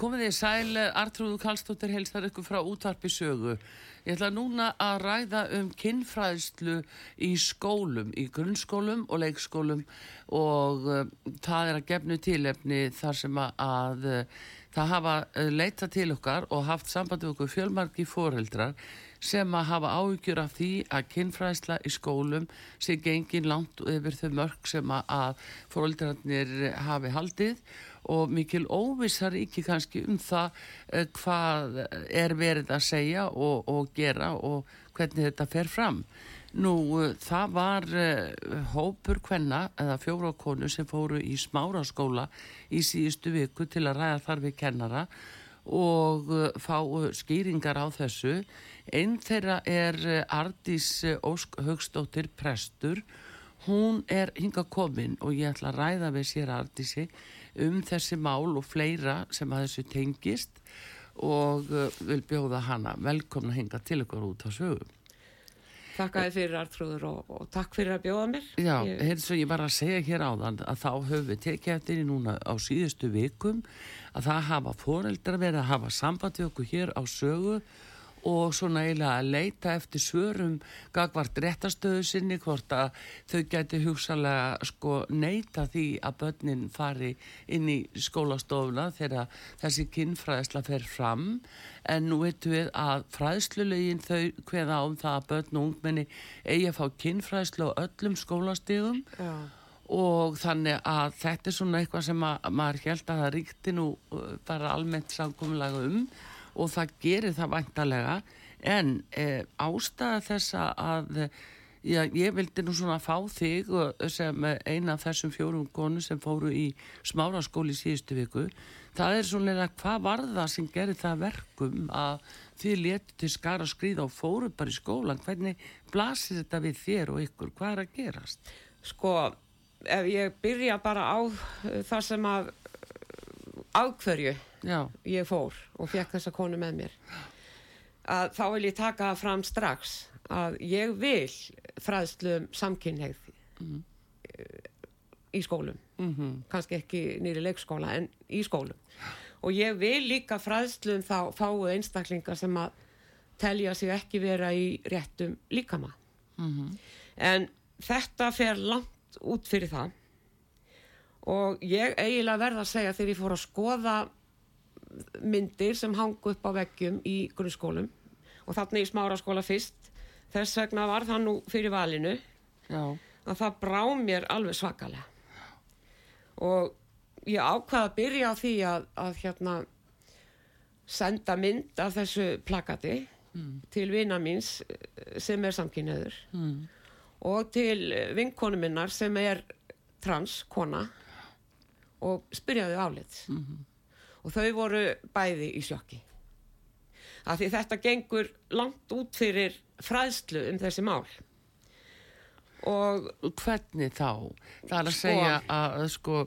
Komið þið sæl, Artrúðu Kallstóttir helstar ykkur frá útvarpi sögu. Ég ætla núna að ræða um kinnfræðslu í skólum, í grunnskólum og leikskólum og uh, það er að gefnu tílefni þar sem að uh, það hafa uh, leitað til okkar og haft sambandi okkur fjölmarki fóreldrar sem að hafa áhyggjur af því að kinnfræðsla í skólum sé gengin langt yfir þau mörg sem að fóreldrarnir hafi haldið og mikil óvissar ekki kannski um það uh, hvað er verið að segja og, og gera og hvernig þetta fer fram. Nú uh, það var uh, hópur hvenna eða fjóra konu sem fóru í smáraskóla í síðustu viku til að ræða þar við kennara og fá skýringar á þessu. Einn þeirra er Ardís Ósk Högstóttir Prestur. Hún er hinga komin og ég ætla að ræða við sér Ardísi um þessi mál og fleira sem að þessu tengist og uh, vil bjóða hana velkomna hinga til ykkur út á sögum. Takk að þið fyrir Artrúður og, og takk fyrir að bjóða mér. Já, heyrðu svo ég var að segja hér áðan að þá höfum við tekið eftir í núna á síðustu vikum að það hafa foreldrar verið að hafa samband við okkur hér á sögu og svona eiginlega að leita eftir svörum gagvart réttastöðu sinni hvort að þau geti hugsalega sko neita því að börnin fari inn í skólastofuna þegar þessi kinnfræðsla fer fram. En nú veitum við að fræðslulegin þau hveða um það að börn og ungmenni eigi að fá kinnfræðslu á öllum skólastíðum Já. og þannig að þetta er svona eitthvað sem að, maður held að það ríkti nú uh, bara almennt samkominlega um og það gerir það vantarlega en e, ástæða þessa að já, ég vildi nú svona fá þig sem eina af þessum fjórum konu sem fóru í smáraskóli síðustu viku. Það er svona hvað var það sem gerir það verkum að þið letu til skara skrýða og fóru bara í skólan hvernig blasir þetta við þér og ykkur? Hvað er að gerast? Sko, ef ég byrja bara á það sem að ákverju Já. ég fór og fekk þessa konu með mér að þá vil ég taka fram strax að ég vil fræðslu um samkynneið mm. í skólum mm -hmm. kannski ekki nýri leikskóla en í skólum og ég vil líka fræðslu um þá fáu einstaklingar sem að telja sig ekki vera í réttum líkama mm -hmm. en þetta fer langt út fyrir það og ég eiginlega verða að segja þegar ég fór að skoða myndir sem hangu upp á veggjum í grunnskólum. Og þarna í smáraskóla fyrst. Þess vegna var það nú fyrir valinu. Já. að það brá mér alveg svakalega. Og ég ákvaði að byrja á því að, að hérna senda mynd af þessu plakati mm. til vina míns sem er samkynniður mm. og til vinkonu minnar sem er transkona og spyrjaði álit. Mm -hmm og þau voru bæði í sjokki. Af því þetta gengur langt út fyrir fræðslu um þessi mál. Og hvernig þá? Það er að sko, segja að sko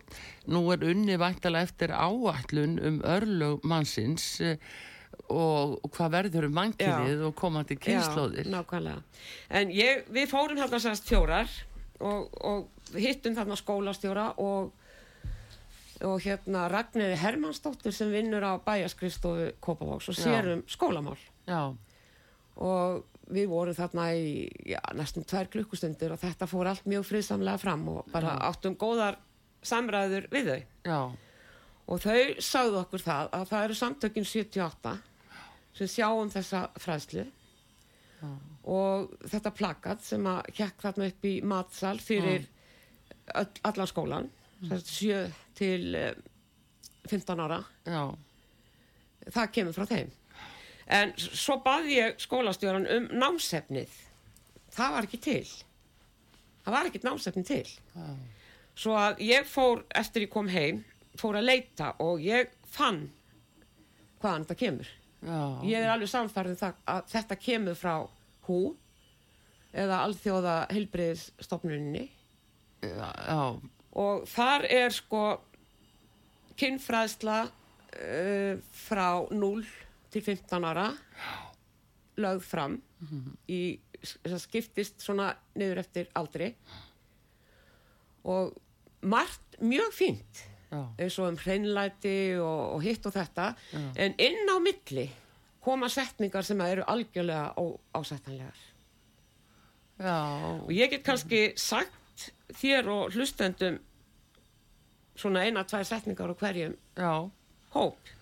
nú er unni væntala eftir áallun um örlög mannsins eh, og, og hvað verður um mannkynið og komandi kynnslóðir Já, nákvæmlega. En ég, við fórum hérna sérst fjórar og, og hittum þarna skólastjóra og og hérna Ragnarði Hermannsdóttir sem vinnur á bæjaskristofu Kópavóks og sérum skólamál. Já. og við vorum þarna í já, næstum tvær klukkustundir og þetta fór allt mjög friðsamlega fram og bara já. áttum góðar samræður við þau. Og þau sagðu okkur það að það eru samtökinn 78 sem sjáum þessa fræðslu. Og þetta plakat sem að hjekk þarna upp í matsal fyrir öll, allan skólan sjö til 15 ára. Já. það kemur frá þeim. En svo baði ég skólastjóran um námsefnið. Það var ekki til. Það var ekkert námsefnið til. Já. svo að ég fór eftir ég kom heim fór að leita og ég fann hvaðan þetta kemur. Já. ég er alveg samfærið um að þetta kemur frá hú eða alþjóða helbriðsstofnuninni og þar er sko kynfræðsla uh, frá 0 til 15 ára lögð fram mm -hmm. í, það skiptist svona niður eftir aldri og margt mjög fínt eins og um hreinlæti og, og hitt og þetta Já. en inn á milli koma setningar sem eru algjörlega ásættanlegar Já. og ég get kannski sagt þér og hlustendum svona eina, tvær setningar á hverjum Já. hóp.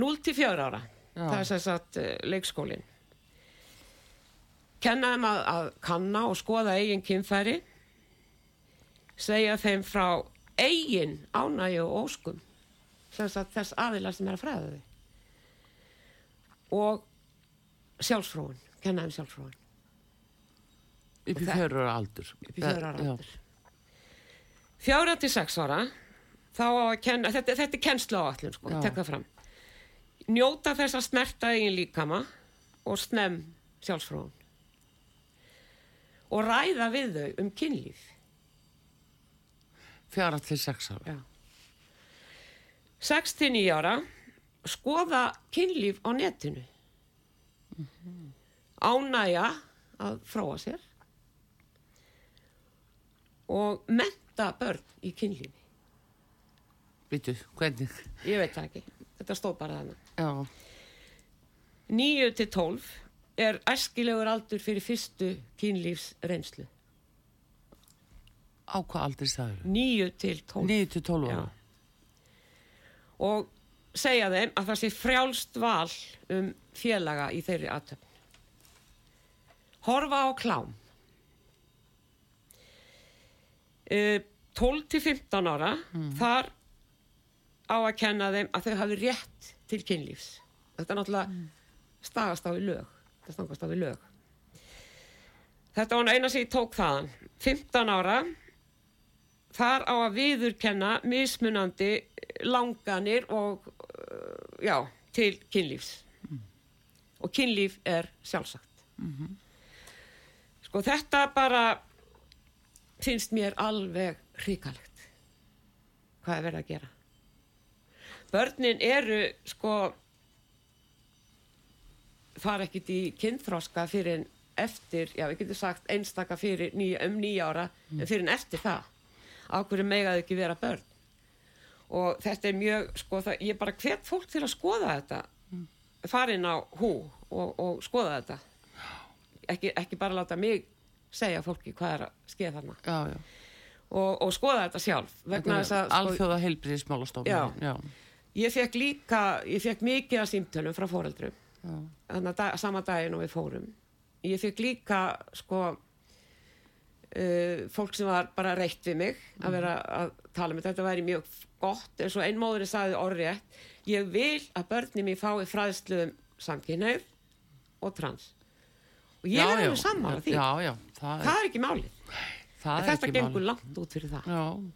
0-4 ára. Já. það er þess að uh, leikskólin kennaðum að, að kanna og skoða eigin kynfæri. Segja þeim frá eigin ánægi og óskum. Þess að þess aðilar sem er að fræða þau. Og sjálfsfróun. Kennaðum sjálfsfróun upp í fjörur aldur. Upp í fjörur aldur. Fjára til sex ára þá að kenna, þetta, þetta er kennslu á allum sko, tek það fram. Njóta þess að smerta eigin líkama og snem sjálfsfróðun og ræða við þau um kynlíf. Fjara til sex ára. Já. sex til nýja ára skoða kynlíf á netinu. Mm -hmm. ánæja að fróa sér og menta börn í kynlífi Vitu, hvernig? Ég veit það ekki, þetta stóð bara þannig Já. 9 til 12 er æskilegur aldur fyrir fyrstu kynlífs reynslu Á hvað aldrei það eru? 9 til 12 9 til 12 ára. Og segja þeim að það sé frjálst val um félaga í þeirri aðtöfn Horfa á klám 12 til 15 ára mm. þar á að kenna þeim að þau hafi rétt til kynlífs þetta er náttúrulega mm. stagast á í lög þetta stagast á í lög þetta var eina sem ég tók þaðan 15 ára þar á að viðurkenna mismunandi langanir og uh, já, til kynlífs mm. og kynlíf er sjálfsagt -hmm. sko þetta bara finnst mér alveg hrikalegt hvað er verið að gera. Börnin eru sko fara ekkit í kynþróska fyrir en eftir, já við getum sagt einstaka fyrir ný, um nýja ára mm. en fyrir en eftir það. Ákveður megaðu ekki vera börn? Og þetta er mjög, sko það, ég bara hvert fólk til að skoða þetta. Mm. farin á hú og, og skoða þetta. Ekki, ekki bara láta mig segja fólki hvað er að skeða þarna. Já, já. Og, og skoða þetta sjálf sko, Alþjóða heilbriðismálastofn Ég fekk líka ég fekk mikið af símtölum frá fóreldrum þannig að dag, sama daginn og við fórum. Ég fekk líka sko uh, fólk sem var bara reitt við mig að mhm. vera að tala með. Þetta væri mjög gott eins og einn móður sagði orðið ég vil að börnum ég fái fræðslu um samkynnaug og trans og ég já, er alveg sammála því. já, já, það, er, það er ekki málið. Þetta gengur langt út fyrir það.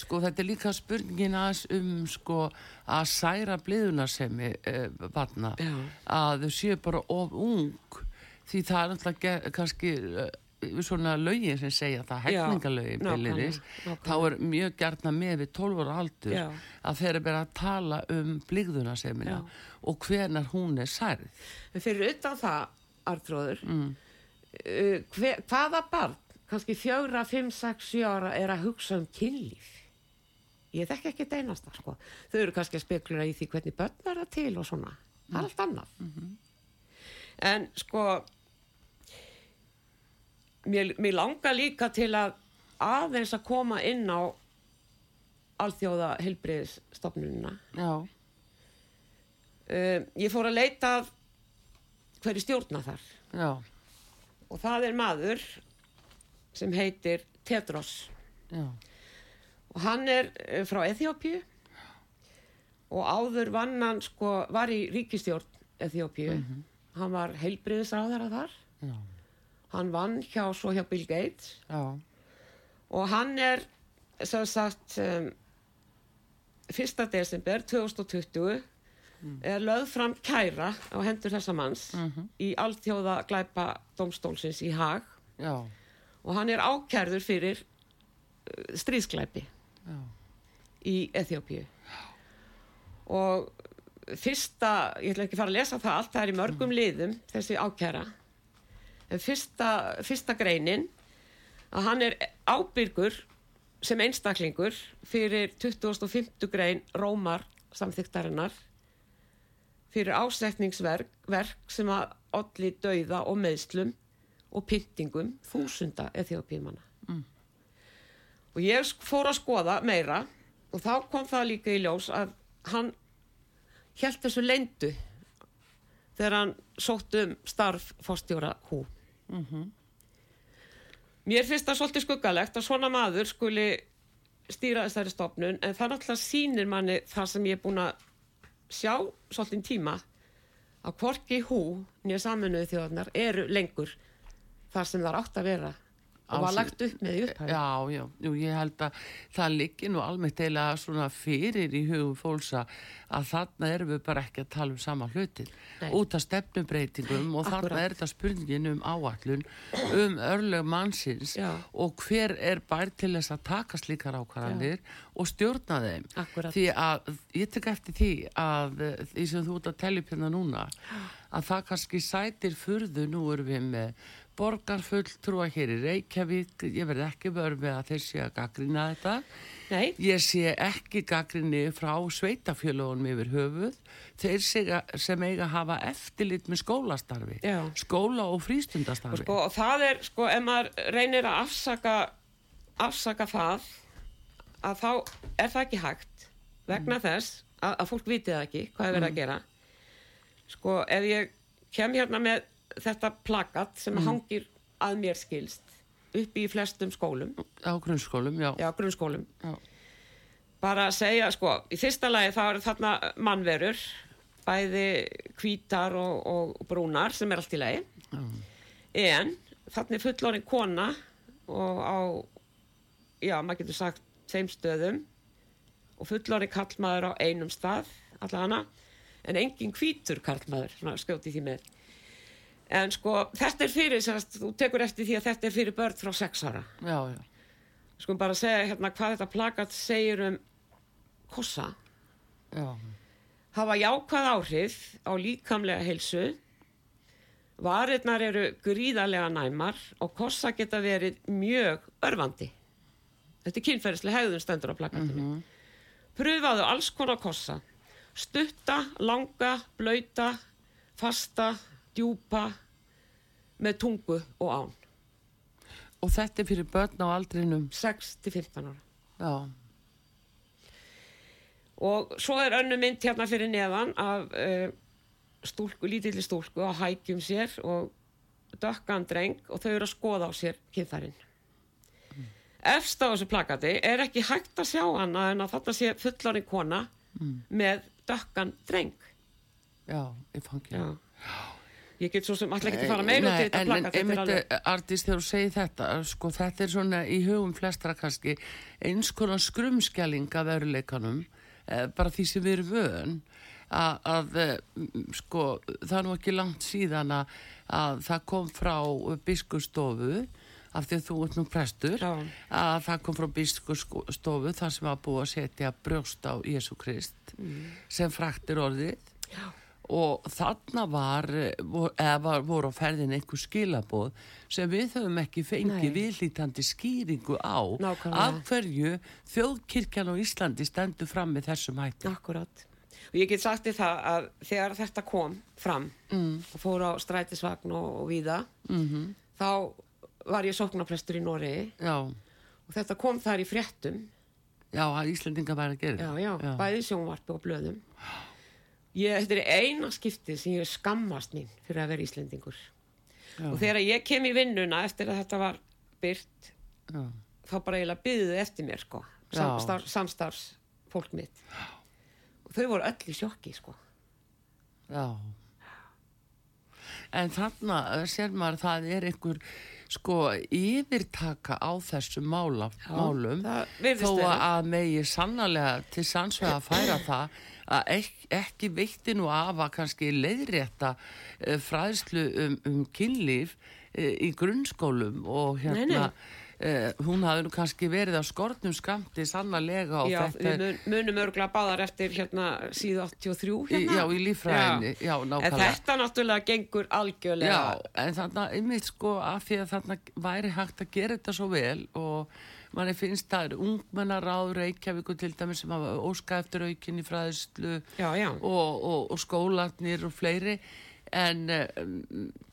Sko þetta er líka spurningin aðeins um sko að særa bliðunarsemi eh, varna að þau séu bara of ung því það er náttúrulega kannski eh, svona lögin sem segja það hefningalögin byrliris, þá er mjög gertna með við 12 ára aldur Já. að þeir eru bara að tala um blíðunarsemina og hvernar hún er særið. Fyrir utan það Artróður mm. uh, hver, hvaða barn kannski fjögra, fimm, sex, sjö ára er að hugsa um kynlíf? Ég þekk ekki þetta einasta sko. þau eru kannski að spekulera í því hvernig börn verða til og svona, það er allt annað. Mm -hmm. en sko mér, mér langar líka til að aðeins að koma inn á alþjóða helbriðsstofnununa uh, ég fór að leita hverju stjórna þar Já. og það er maður sem heitir Tedros Já. og hann er eh, frá Eþjópið og áður vann hann sko, var í ríkistjórn Eþjópíu, mm -hmm. hann var heilbriðisráðara þar Já. hann vann hjá svo hjá Bill Gates Já. og hann er sem sagt um, 1. desember 2020 mm. Er lögð fram kæra á hendur þessa manns mm -hmm. í alltjóða glæpa domstólsins í Haag Já. og hann er ákærður fyrir uh, stríðsklæpi Já. í Eþjópíu og fyrsta, ég ætla ekki að fara að lesa það allt, það er í mörgum liðum þessi ákæra en fyrsta, fyrsta greinin að hann er ábyrgur sem einstaklingur fyrir 2050 grein Rómar samþyktarinnar fyrir ásetningsverk sem að allir dauða og meðslum og pyntingum þúsunda eþjóðpímanna mm. og ég fór að skoða meira og þá kom það líka í ljós að hann held þessu leindu þegar hann sótt um starf fórstjóra hú mm -hmm. mér finnst það svolítið skuggalegt að svona maður skuli stýra þessari stofnun en það náttúrulega sínir manni það sem ég er búin að sjá svolítið tíma að hvorki hú nýja saminuði þjóðarnar eru lengur þar sem það átt að vera og var lagt upp með upphæði Já, já, jú, ég held að það liggi nú almennt eila svona fyrir í hugum fólksa að þarna erum við bara ekki að tala um sama hlutin Nei. út af stefnumbreytingum og Akkurat. þarna er þetta spurningin um áallun um örlög mannsins já. og hver er bær til þess að taka slíkar ákvarðanir og stjórna þeim Akkurat. því að ég tek eftir því að því sem þú ert að tellja upp hérna núna að það kannski sætir fyrðu nú erum við með borgarfulltrúa hér í Reykjavík ég verði ekki vörð með að þeir sé að gaggrina þetta Nei. ég sé ekki gaggrinni frá sveitafjölugunum yfir höfuð þeir sega, sem eiga að hafa eftirlit með skólastarfi Já. skóla og frístundastarfi og, sko, og það er, sko, ef maður reynir að afsaka afsaka það að þá er það ekki hægt vegna mm. þess að, að fólk vitið ekki hvað er verið mm. að gera sko, ef ég kem hérna með þetta plakat sem mm. hangir að mér skilst upp í flestum skólum á grunnskólum, já, já grunnskólum já. bara að segja, sko í fyrsta lagi þá eru þarna mannverur bæði kvítar og, og brúnar sem er allt í lagi já. en þarna er fullorinn kona og á já, maður getur sagt þeim stöðum og fullorinn kallmaður á einum stað allavega en engin kvítur kallmaður skjóti því með en sko þetta er fyrir sérst, þú tekur eftir því að þetta er fyrir börn frá 6 ára já, já. sko bara segja hérna hvað þetta plakat segir um kossa já. hafa jákvæð áhrif á líkamlega heilsu varirnar eru gríðarlega næmar og kossa geta verið mjög örfandi þetta er kynferðislega hegðun stendur á plakatinu mm -hmm. pröfaðu alls konar kossa stutta, langa, blöyta fasta djúpa með tungu og án. Og þetta er fyrir börn á aldrinum? 6-15 ára. Já. Og svo er önnu mynd hérna fyrir neðan af uh, stúlku, lítilli stúlku á hækjum sér og dökkan dreng og þau eru að skoða á sér kynþarinn mm. efst á þessu plakati er ekki hægt að sjá hana en að þetta sé fullarinn kona mm. með dökkan dreng. Já, ég fangi já Ég get svo sem alltaf ekki fara meira til þetta plaka. En einmitt artist þegar þú segir þetta, sko þetta er svona í hugum flestra kannski eins konar skrumskjæling af öruleikanum, eh, bara því sem við erum vöðun, að, að eh, sko það er nú ekki langt síðan að, að það kom frá biskustofu, af því að þú ert nú prestur, Já. að það kom frá biskustofu þar sem var búið að setja brjóst á Jésu Krist mm. sem fraktir orðið. Já og þarna var, eða voru á ferðin einhver skilaboð sem við höfum ekki fengið viðlítandi skýringu á Nákvæmlega. af hverju þjóðkirkjan og Íslandi stendur fram með þessum hætti. Akkurát. Og ég get sagt því það að þegar þetta kom fram mm. og fór á strætisvagn og, og víða, mm -hmm. þá var ég sóknarprestur í Nóri og þetta kom þar í fréttum. Já, að Íslandinga væri að gera. Já, já, já. bæði sjónvarpi og blöðum. Já Ég, þetta er eina skiptið sem ég skammast mín fyrir að vera Íslendingur. Já. og þegar ég kem í vinnuna eftir að þetta var byrt Já. þá bara eiginlega byðuði eftir mér sko samstarf, samstarfs fólk mitt. Og þau voru öll í sjokki sko. Já. En þannig að sér maður það er einhver sko yfirtaka á þessu mála, Já, málum. þó að megi sannlega til sannsvega að færa það að ek, ekki veitti nú af að kannski leiðrétta uh, fræðslu um, um kynlíf uh, í grunnskólum og hérna nei, nei Uh, hún hafði nú kannski verið á skortnum skamti sannarlega Já, við mun, munum örgla báðar eftir hérna síðu 83 hérna. Já, í lífræðinni, já, já En þetta náttúrulega gengur algjörlega Já, en þannig að einmitt sko af því að þannig væri hægt að gera þetta svo vel og manni finnst það er ungmennaráð Reykjavík til dæmis sem hafa óska eftir aukinni fræðislu og, og, og skólanir og fleiri. En um,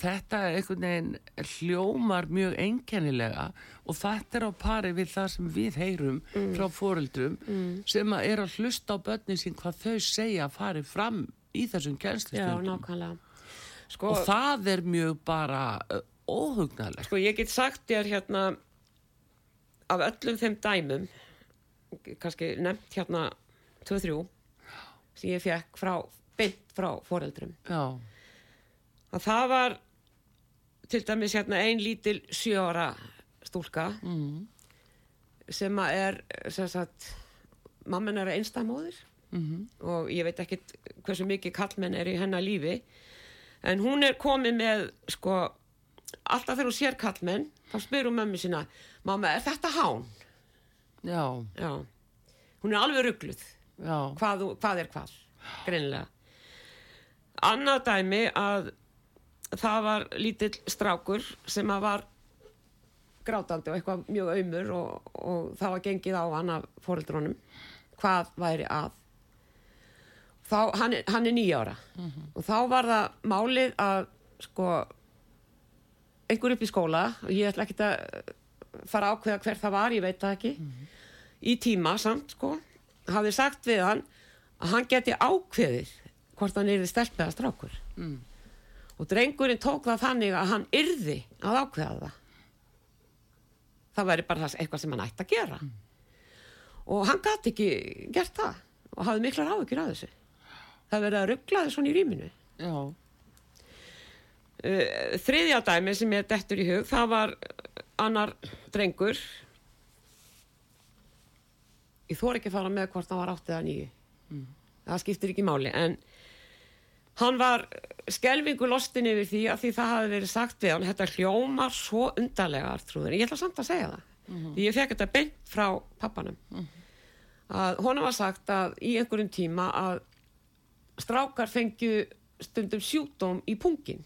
þetta einhvern veginn hljómar mjög einkennilega og þetta er á pari við það sem við heyrum mm. frá fóreldrum mm. sem er að hlusta á börnin sín hvað þau segja að fari fram í þessum kjænslistundum sko, og það er mjög bara uh, óhugnarlegt Sko ég get sagt þér hérna af öllum þeim dæmum kannski nefnt hérna 2-3 sem ég fekk frá beint frá fóreldrum Já að það var til dæmis hérna einn lítil sjóra stúlka mm. sem að er sem sagt, mamman er einstamóðir mm -hmm. og ég veit ekki hversu mikið kallmenn er í hennar lífi en hún er komið með sko alltaf þegar hún sér kallmenn þá spyr hún mömmu sína mamma er þetta hán? Já. Já hún er alveg ruggluð hvað, hvað er hvað, greinlega annað dæmi að það var lítill strákur sem að var grátandi og eitthvað mjög auðmur og, og það var gengið á hann af fóreldrónum hvað væri að þá, hann, er, hann er nýjára mm -hmm. og þá var það málið að sko einhver upp í skóla og ég ætla ekki að fara ákveða hver það var, ég veit það ekki. Mm -hmm. í tíma samt sko hafði sagt við hann að hann geti ákveðið hvort hann er í stelpiða strákur. Mm. Og drengurinn tók það þannig að hann yrði að ákveða það. Það væri bara eitthvað sem hann ætti að gera. Mm. og hann gæti ekki gert það og hafði miklar áhugir að þessu. Það verið að ruggla þessu í rýminu. Já þriðja dæmi sem ég dettur í hug það var annar drengur ég þór ekki að fara með hvort hann var áttið að nýju mm. það skiptir ekki máli en hann var skelvingu lostin yfir því að því það hafi verið sagt við hann þetta hljómar svo undarlega artrúður, ég ætla samt að segja það mm -hmm. ég fekk þetta beint frá pappanum mm -hmm. að honum var sagt að í einhverjum tíma að strákar fengju stundum sjúdóm í pungin.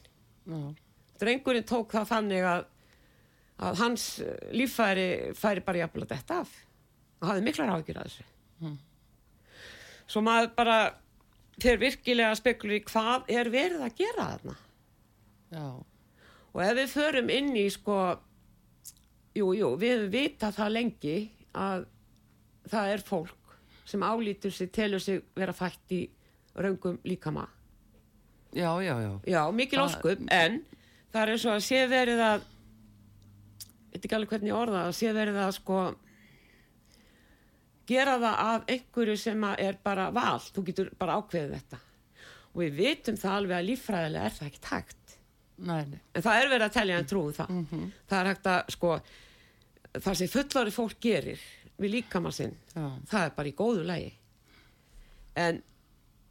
Drengurinn tók það þannig að, að hans líffæri færi bara jafnvel að detta af og hafði miklar áhyggjur að þessu mhm. svo maður bara þeir virkilega spekulur í hvað er verið að gera þarna Já. og ef við förum inn í sko jú, jú, við vita það lengi að það er fólk sem álítur sig, telur sig vera fætt í raungum líkama já, já, já. Já, mikil óskup, en það er eins og að sé verið að ég veit ekki alveg hvernig orða að sé verið að sko gera það af einhverju sem er bara val, þú getur bara ákveðið þetta. Og við vitum það alveg að líffræðilega er það ekki takt. Nei, nei. en það er verið að telja en trúum það. Mm -hmm. það er hægt að sko það sem fullari fólk gerir við líkamann sinn, það er bara í góðu lægi en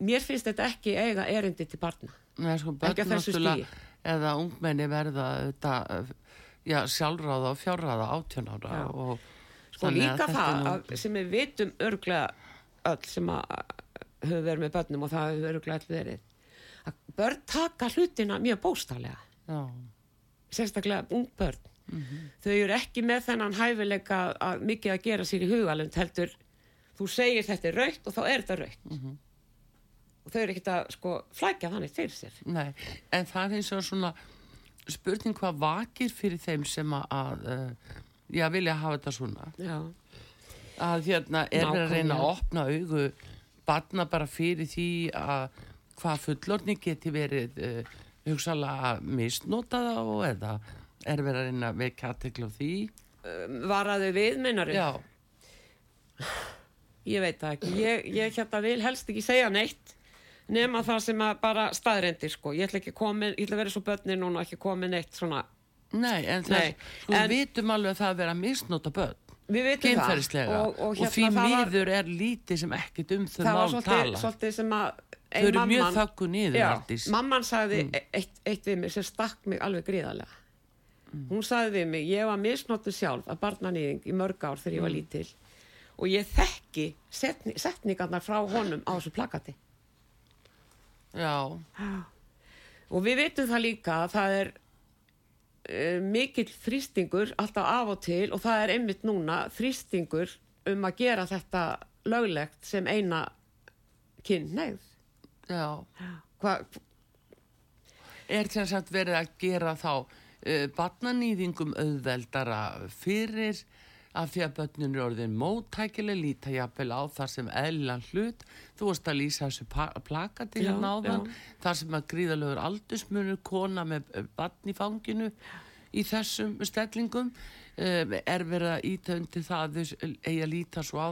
mér finnst þetta ekki eiga erindi til barna. Nei, sko, ekki að þessu stíi eða ungmenni verða þetta, já, sjálfráða og fjárráða átjónára og og líka það að, sem við vitum örglega öll sem að höfum verið með börnum og það hefur örglega öll verið að börn taka hlutina mjög bóstálega sérstaklega ung börn. Mm -hmm. þau eru ekki með þennan hæfileika að mikið að gera sér í hugalund heldur þú segir þetta er raukt og þá er þetta raukt mm -hmm. Og þau eru ekkert að sko flækja þannig til sér. Nei, en það er eins og svona spurning hvað vakir fyrir þeim sem að uh, já, vilja hafa þetta svona. Já. að hérna er verið að reyna að opna augu barna bara fyrir því að hvað fullorni geti verið uh, hugsalega að misnota það og eða er verið að reyna að vekja aðtekla á því? Um, Var að þau við, meinar þau? Já. Ég veit það ekki. Ég, ég hérna vil helst ekki segja neitt nema það sem að bara staðrendir sko, ég ætla ekki koma ég ætla að vera svo börnir núna ekki að koma neitt svona. Nei, en það, við vitum alveg að það að vera að misnota börn. Við veitum það. Og, og, hérna, og því miður var, er lítið sem ekkit um þau mál svolítið, tala svolítið sem að Þau eru mamman, mjög þakku niður já, Mamman sagði mm. eitt, eitt við mig sem stakk mig alveg gríðarlega. Mm. Hún sagði við mig, ég var misnóttu sjálf að barnanýðing í mörg ár þegar ég var mm. lítil og ég þekki setni, setningarnar frá honum á þessu plakati Já. Og við veitum það líka að það er uh, mikill þrýstingur alltaf af og til og það er einmitt núna þrýstingur um að gera þetta löglegt sem eina kynneið Já. Hva, Er þess að verið að gera þá uh, barnanýðingum auðveldara fyrir af því að börnun eru orðin móttækileg líta jafnvel á þar sem eðlan hlut. Þú varst að lýsa þessu plakati hérna á þann þar sem að gríðalögur aldusmunur kona með eh, barn í fanginu í þessum stellingum. Um, er verið að ítöndi það að þau eigi að líta svo á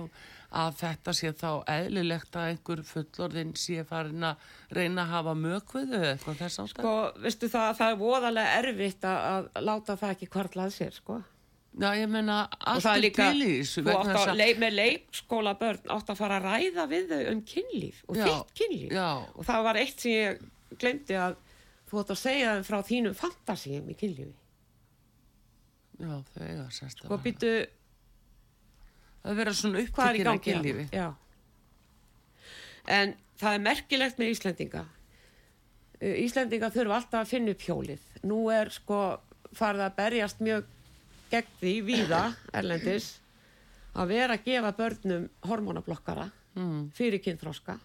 að þetta sé þá eðlilegt að einhver fullorðin sé farin að reyna að hafa mögveðu eitthvað þess ástæð Sko, veistu það að það er voðalega erfitt að, að láta það ekki hvartlað sér, sko Já, ég menna, allt er líka, til í þessu. Þú átt að, leik, með leikskóla börn átt að fara að ræða við þau um kynlíf og já, þitt kynlíf. Já. Og það var eitt sem ég glemdi að þú átt að segja þau frá þínum fantasíum í kynlífi. Já, þau eiga sérst að. Og býtu... Það verður svona upptökina í kynlífi. Já. En það er merkilegt með Íslandinga. Íslandinga þurfa alltaf að finna upp hjólið. Nú er sko farið að berjast mjög gegn því víða erlendis að vera að gefa börnum hormonablokkara mm. fyrir kynþróska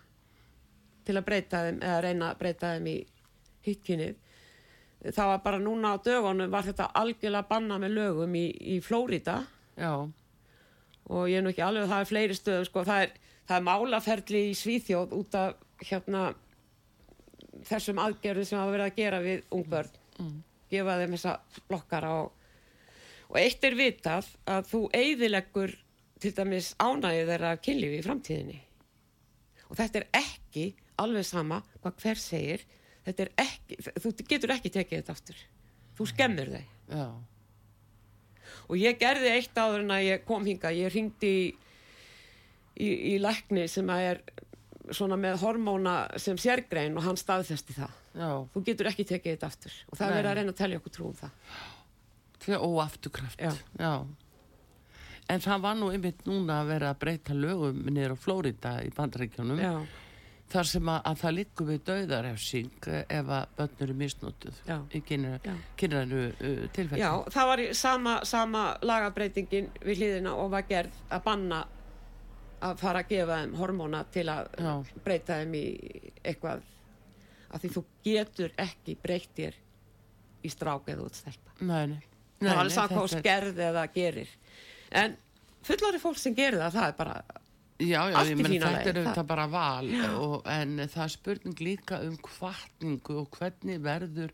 til að breyta þeim eða reyna að breyta þeim í hittkynnið það var bara núna á dögunum var þetta algjörlega banna með lögum í, í Flórida og ég er nú ekki alveg það er fleiri stöðum sko, það, er, það er málaferli í Svíþjóð út af hérna þessum aðgerðu sem hafa verið að gera við ungbörn mm. gefa þeim þessa blokkara og og eitt er vitað að þú eigðileggur til dæmis ánægið þeirra kynlífi í framtíðinni. Og þetta er ekki alveg sama hvað hver segir. Þetta er ekki, þú getur ekki tekið þetta aftur. Þú skemmur þau. Já. og ég gerði eitt áður en að ég kom hinga ég ringdi í, í, í lækni sem að er svona með hormóna sem sérgrein og hann staðfesti það. Já. þú getur ekki tekið þetta aftur. Og það verður að reyna að tellja okkur trú um það óafturkraft Já. Já. en það var nú einmitt núna að vera að breyta lögum niður á Flórida í bandrækjunum þar sem að, að það likur við dauðarefsing ef að börnur eru misnótuð Já. í kynrænu uh, tilfætt Já, það var sama, sama lagabreitingin við hlýðina og var gerð að banna að fara að gefa þeim hormóna til að Já. breyta þeim í eitthvað að því þú getur ekki breyttir í strák eða útstelpa Nei, nei það er alveg saman hvað skerði eða gerir. En fullari fólk sem gerir það það er bara já, já, allt í fína leið þetta er auðvitað bara val og, en það er spurning líka um kvartningu og hvernig verður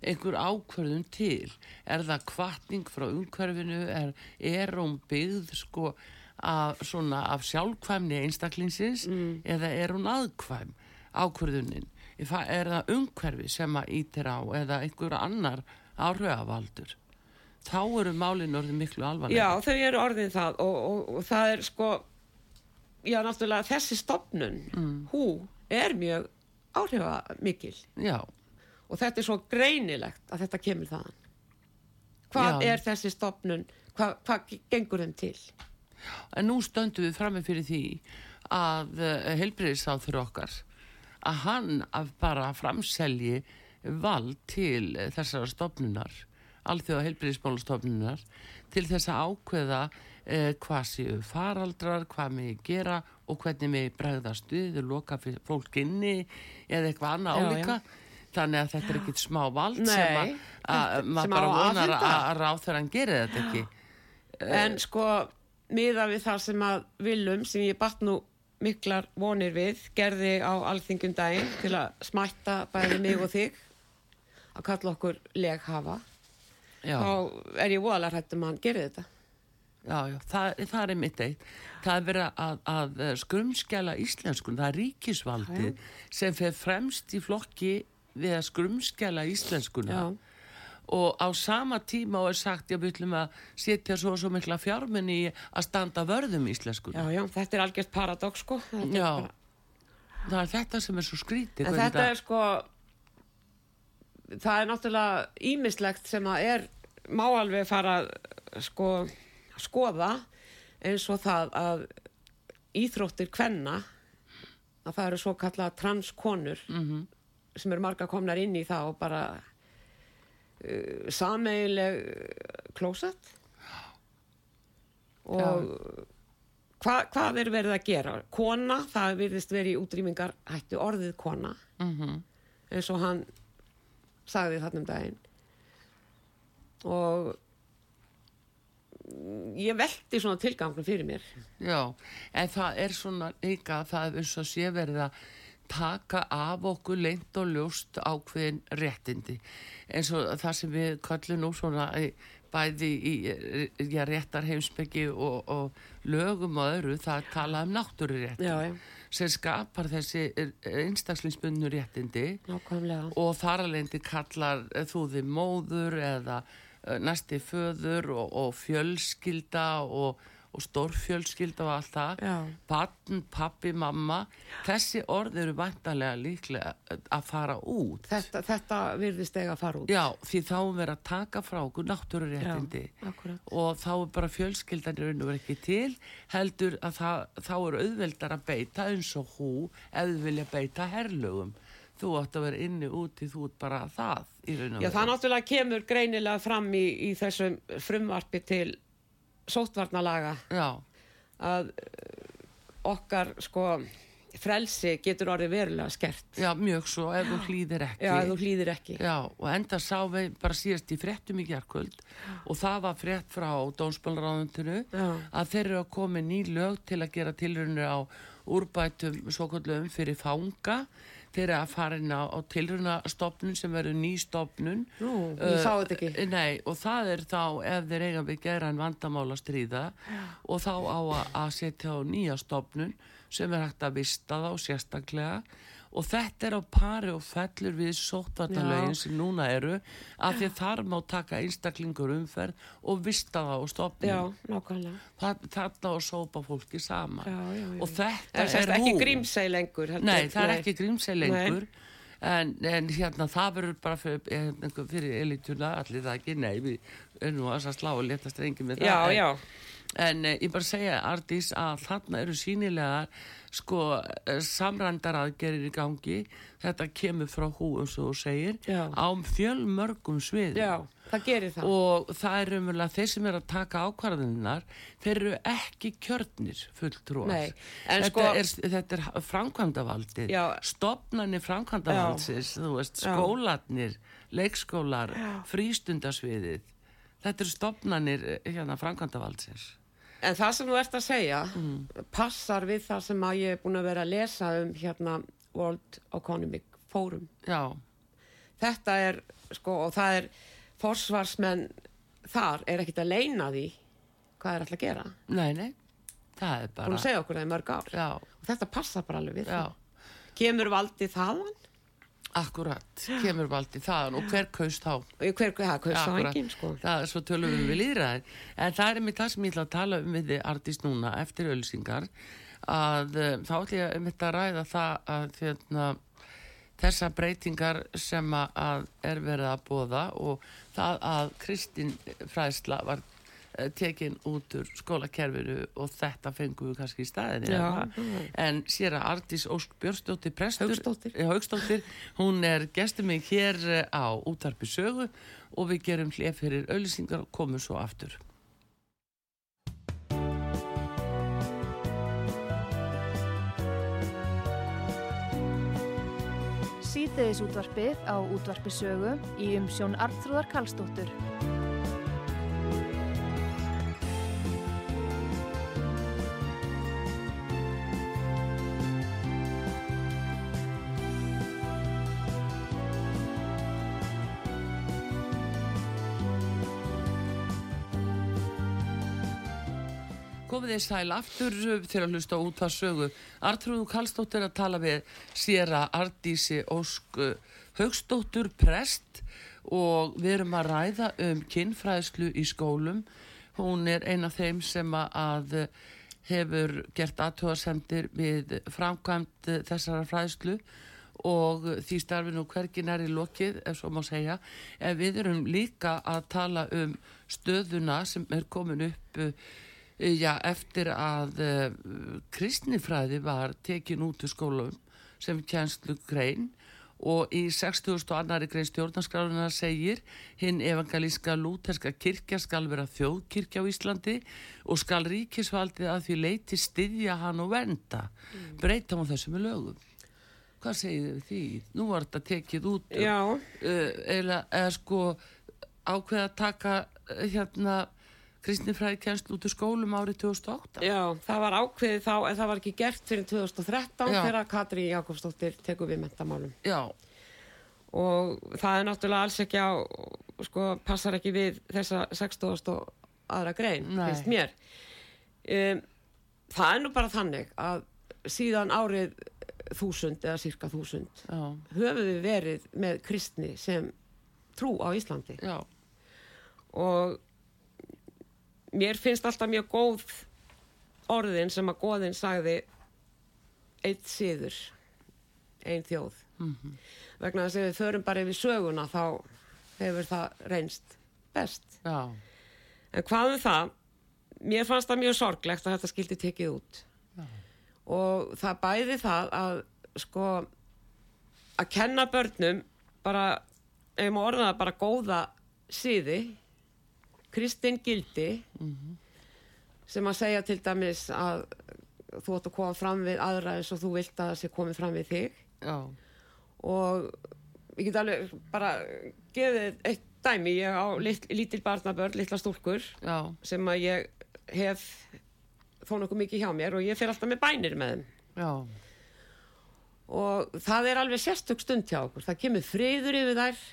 einhver ákverðum til? Er það kvartning frá umhverfinu? Er, er hún byggð sko af, svona, af sjálfkvæmni einstaklingsins mm. eða er hún aðkvæm ákverðunin er það umhverfi sem að ítir á eða einhver annar áhrifavaldur þá eru málinn orðin miklu alvarlega. Já, þau eru orðin það og, og, og það er sko, já, náttúrulega þessi stopnun, mm. hú er mjög áhrifamikil. Já. Og þetta er svo greinilegt að þetta kemur þaðan. Hvað já. er þessi stopnun, hvað, hvað gengur þeim til? En nú stöndum við fram með fyrir því að eh, helbriðisáð fyrir okkar að hann að bara framselji vald til þessara stopnunar alþjóða heilbyrðismálastofnunar til þess að ákveða eh, hvað séu faraldrar, hvað með gera og hvernig með bregðast við, loka fólk inni eða eitthvað annað álíka. Þannig að þetta er ekkit smá vald Nei, sem að, að maður bara vonar að ráð þegar hann gerir þetta ekki. En sko miða við það sem að Vilum sem ég batt nú miklar vonir við gerði á alþingum daginn til að smætta bæði mig og þig að kalla okkur leghafa Já. þá er ég voðalega hægt um að hann gerir þetta Já, já, það, það er mitt eitt. Það er verið að, að skrumskjala íslenskun, það er ríkisvaldi já. sem fer fremst í flokki við að skrumskjala íslenskuna. Já og á sama tíma og er sagt ég viljum að setja svo svo mikla fjárminni í að standa vörðum íslensku Já, já, þetta er algjört paradox sko þetta Já, bara... það er þetta sem er svo skrítið Þetta það... er sko það er náttúrulega ímislegt sem að er má alveg fara sko skoða eins og það að íþróttir kvenna að það eru svo kallað transkonur mm -hmm. sem eru marga komnar inn í það og bara uh, sameigileg klósett og hva, hvað er verið að gera kona, það virðist verið í útrýmingar hættu orðið kona mm -hmm. eins og hann sagði þarna um daginn. Og ég veldi svona tilgangun fyrir mér. Já, en það er svona líka það er eins og sé verið að taka af okkur leint og ljóst ákveðin réttindi. Eins og það sem við kallum nú svona bæði í já, réttar heimsbyggi og, og lögum og öðru það tala um náttúrurétti sem skapar þessi einstaklingsbunnu réttindi Nákvæmlega. og þar alveg kallar þú þið móður eða næsti föður og, og fjölskylda og og stórfjölskyld og allt það. Patn, pappi, mamma. Þessi orð eru vantarlega líklega að fara út. Þetta, þetta virðist eiga að fara út. Já, því þá verður að taka frá okkur náttúruréttindi. Og þá er bara fjölskyldanir unnu verið ekki til heldur að það, þá eru auðveldar að beita eins og hú eða vilja beita herlögum. Þú átt að vera inni úti, þú ert bara það Já, það náttúrulega kemur greinilega fram í, í þessum frumvarpi til sótvarnalaga að uh, okkar sko frelsi getur orðið verulega skert. Já, mjög svo, ef þú hlýðir ekki. Já, ef þú hlýðir ekki. Já, og enda sá við bara síðast í frettum í gerðkvöld og það var frett frá Dómsbólraðundinu að þeir eru að koma ný lög til að gera tilrunir á úrbætum svo kvöldum fyrir fanga eru að fara inn á, á tilrunastofnun sem verður ný stofnun. Nú, ég sá þetta ekki. uh, Nei, og það er þá ef þeir eiga við gera en vandamála stríða Já. og þá á að, setja á nýja stofnun sem er hægt að vista þá sérstaklega og þetta er á pari og fellur við sótvartalögin sem núna eru af því þar má taka einstaklingur umferð og vista það og stopna þarna og sópa fólki sama já, já, já, og þetta er, er ekki grímsæg lengur heldur. nei það er ekki grímsæg lengur. En, en hérna það verður bara fyrir, hérna, fyrir elituna allir það ekki, nei við erum nú að slá og leta strengi með það en, en eh, ég bara segja Ardís að þarna eru sínilega sko eh, samrændaraðgerir í gangi. Þetta kemur frá hú eins og segir Já. á fjölmörgum svið Já, það gerir það. Og það er umverulega þeir sem er að taka ákvarðinnar þeir eru ekki kjörnir fulltrúar. Þetta, sko, er, þetta er framkvæmdavaldið stopnarnir framkvæmdavaldsins skólanir, leikskólar frístundasviðið. Þetta eru stopnarnir eh, hérna, framkvæmdavaldsins En það sem þú ert að segja mm. passar við það sem að ég er búin að vera að lesa um hérna World Economic Forum. Já. Þetta er, sko, og það er forsvarsmenn þar er ekkit að leina því hvað er alltaf að gera. Nei, nei, það er bara... Búin að segja okkur það í mörg ár. Já. Og þetta passar bara alveg við Já. það. Kemur valdið þaðan? Akkurat, kemur valdi þaðan og hver kaust þá? Hver kaust þá enginn sko? Það er svo tölum við við líðræðin en það er mér það sem ég ætla að tala um við þið artist núna eftir ölsingar að um, þá ætla ég um þetta að ræða það að þérna, þessa breytingar sem að er verið að bóða og það að Kristinn Fræsla var Eh, tekin út úr skólakerfinu og þetta fengum við kannski í staðinni en sér að Artís Ósk Björnsdóttir prestur Haugstóttir. hún er gestur mig hér eh, á útarpi sögu og við gerum hlið fyrir auðlýsingar og komum svo aftur. Sýteðis útvarpið á útvarpi sögu í umsjón Artrúðar Kallstóttur komið þið sæl aftur til að hlusta út að sögu. Artrúðu Kallstóttir að tala við Sýra Ardísi Ósk Högstóttur prest og við erum að ræða um kinnfræðslu í skólum. Hún er eina af þeim sem að hefur gert aðtóðasendir við framkvæmt þessara fræðslu og því starfinu hvergin er í lokið, ef svo má segja. En við erum líka að tala um stöðuna sem er komin upp já, eftir að uh, kristnifræði var tekin út úr skólum sem kjænslu grein og í 60. annari grein stjórnarskráðuna segir hinn evangelíska lúterska kirkja skal vera þjóðkirkja á Íslandi og skal ríkisvaldið að því leiti styðja hann og venda mm. breyta á þessu með lögum hvað segir þið því? Nú var þetta tekið út uh, eða, eða sko ákveða að taka uh, hérna kristinfræði kjænslu út úr skólum árið 2008 Já, það var ákveðið þá en það var ekki gert fyrir 2013 Já. þegar Katri Jakobsdóttir tekur við mentamálum Já og það er náttúrulega alls ekki á sko, passar ekki við þessa 60. aðra grein finnst mér um, það er nú bara þannig að síðan árið þúsund eða cirka þúsund höfum við verið með kristni sem trú á Íslandi Já. og mér finnst alltaf mjög góð orðin sem að góðin sagði eitt síður einn þjóð mm -hmm. vegna þess að við förum bara yfir söguna þá hefur það reynst best Já. en hvað um það mér fannst það mjög sorglegt að þetta skildi tekið út Já. og það bæði það að sko að kenna börnum bara, ef maður orðaða bara góða síði Kristinn Gildi mm -hmm. sem að segja til dæmis að þú ætti að koma fram við aðra eins og þú vilt að það sé komið fram við þig Já. og ég get alveg bara gefið eitt dæmi, ég á lit, lítil barnabörn, litla stúrkur Já. sem að ég hef þó nokkuð mikið hjá mér og ég fer alltaf með bænir með þeim Já. og það er alveg sérstök stund hjá okkur, það kemur friður yfir þær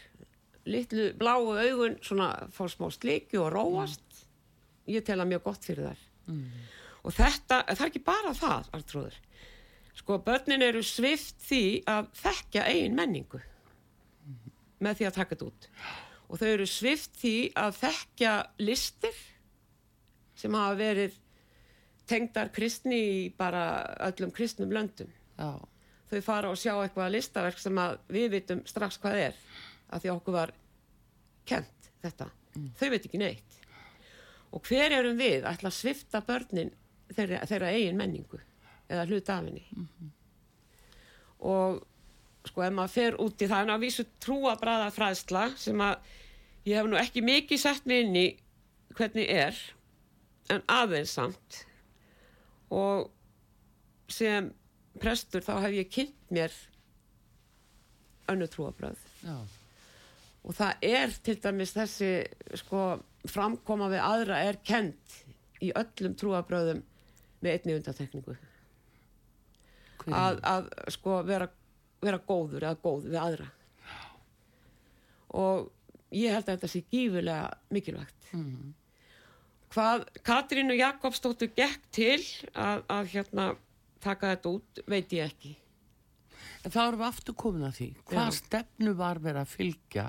litlu bláu augun svona fá smá slikju og róast mm. ég tel að mjög gott fyrir þær mm. og þetta, það er ekki bara það Artrúður sko börnin eru svift því að þekka eigin menningu mm. með því að taka þetta út og þau eru svift því að þekka listir sem hafa verið tengdar kristni í bara öllum kristnum löndum Já. þau fara og sjá eitthvað listaverk sem við vitum strax hvað er að því okkur var kent þetta. Mm. þau veit ekki neitt. Og hver erum við að ætla að svifta börnin þeirra, þeirra eigin menningu eða hlut af henni? Mm -hmm. og sko ef maður fer út í það en að vísu trúabræða fræðsla sem að ég hef nú ekki mikið sett mig inn í hvernig er en aðeins samt. Og sem prestur þá hef ég kynnt mér önnu trúabræð já og það er til dæmis þessi sko, framkoma við aðra er kent í öllum trúabröðum með einni undatekningu að, að sko vera, vera góður eða góð við aðra. Og ég held að þetta sé gífurlega mikilvægt. Mm. -hmm. hvað Katrín og Jakobsdóttur gekk til að, að hérna taka þetta út veit ég ekki En þá erum við aftur komin að því. Hvað stefnu var verið að fylgja?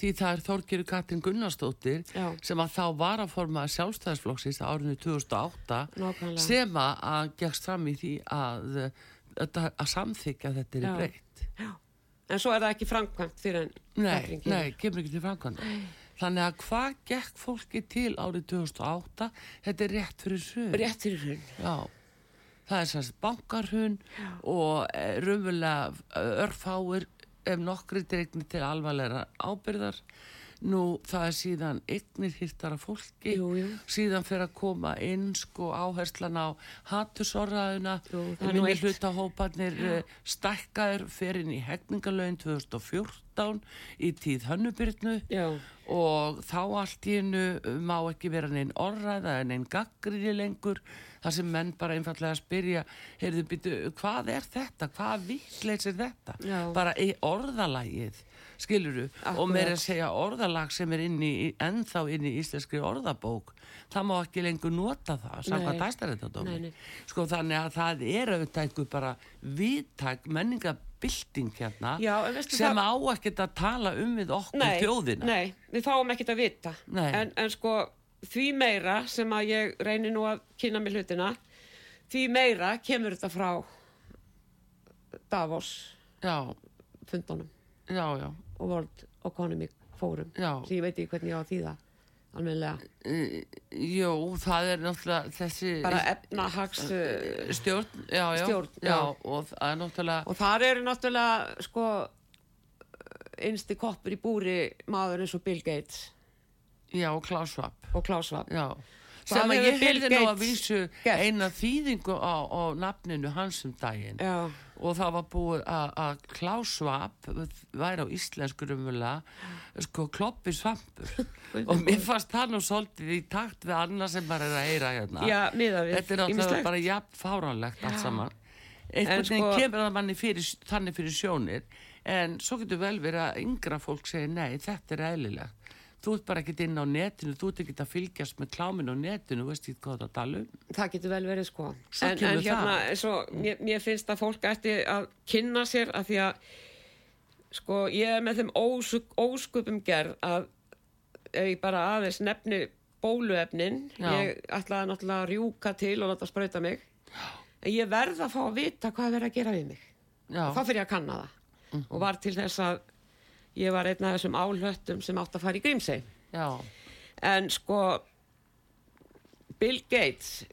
Því það er Þorgiru Katrin Gunnarsdóttir Já. sem að þá var að forma sjálfstæðisflokksins árinu 2008 Nákvæmlega. sem að gegst fram í því að, að, að samþykja þetta er breytt. Já. En svo er það ekki framkvæmt fyrir en Nei, nei, kemur ekki til framkvæmt. Þannig að hvað gekk fólki til árið 2008? Þetta er rétt fyrir hrun. Rétt fyrir hrun. Já það er sérst bankarhun og eh, raunverulega eh, örfáir ef nokkri dregnir til alvarlega ábyrðar nú það er síðan eignir hirtara fólki jú, jú. síðan fyrir að koma inn sko áherslan á hattusorraðuna minni hlutahópanir eh, stakkaður fyrir inn í hefningalögin 2014 í tíð hönnubyrnu og þá allt í hennu má ekki vera neinn orraða en neinn gaggriði lengur þar sem menn bara einfallega spyrja heyrðu býtu, hvað er þetta? Hvað vittleis er þetta? Já. Bara í orðalagið skiluru, og mér er að segja orðalag sem er inn í, ennþá inn í íslenskri orðabók það má ekki lengur nota það samkvæmt aðstæðrættadómi sko þannig að það er auðvitað einhver bara viðtæk menningabilding hérna Já, sem það... á ekkert að tala um við okkur nei, þjóðina. Nei, við fáum ekkert að vita. En, en sko því meira sem að ég reynir nú að kynna mig hlutina því meira kemur þetta frá Davos já. fundunum já, já. og World Economic Forum sem ég veit ekki hvernig ég á að þýða alveg Jó, það er náttúrulega þessi bara efnahags stjórn, já, stjórn, og það er náttúrulega og þar eru náttúrulega sko einsti koppur í búri maður eins og Bill Gates. Já, og Klaus Schwab. Og Klaus Schwab. Já sem að ég heyrði nú að vísu eina þýðingu á, á nafninu hansum daginn. Já. og það var búið að Klaus Schwab væri á íslenskur umvöla sko kloppi svampur. Og mér fannst það nú svolítið í takt við annað sem bara er að heyra hérna. Já, þetta er náttúrulega bara jafn fáránlegt allt saman. Einhvern veginn sko... kemur að manni fyrir, þannig fyrir sjónir. En svo getur vel verið að yngra fólk segja nei, þetta er eðlilegt þú ert bara ekkert inn á netinu, þú ert ekkert að fylgjast með kláminu á netinu, veist ekki hvað það tala um. Það getur vel verið sko. Svo en, en hérna, svo, mér, mér finnst að fólk ætti að kynna sér að því að sko ég er með þeim ós, ósköpum gerð að ef ég bara aðeins nefni bóluefnin, Já. ég ætlaði náttúrulega að rjúka til og láta spröyta mig, en ég verða að fá að vita hvað er verið að gera við mig. Já. Þá fyrir ég að kanna það mm og var til þess að ég var einn af þessum álhöttum sem átt að fara í Grímsei en sko Bill Gates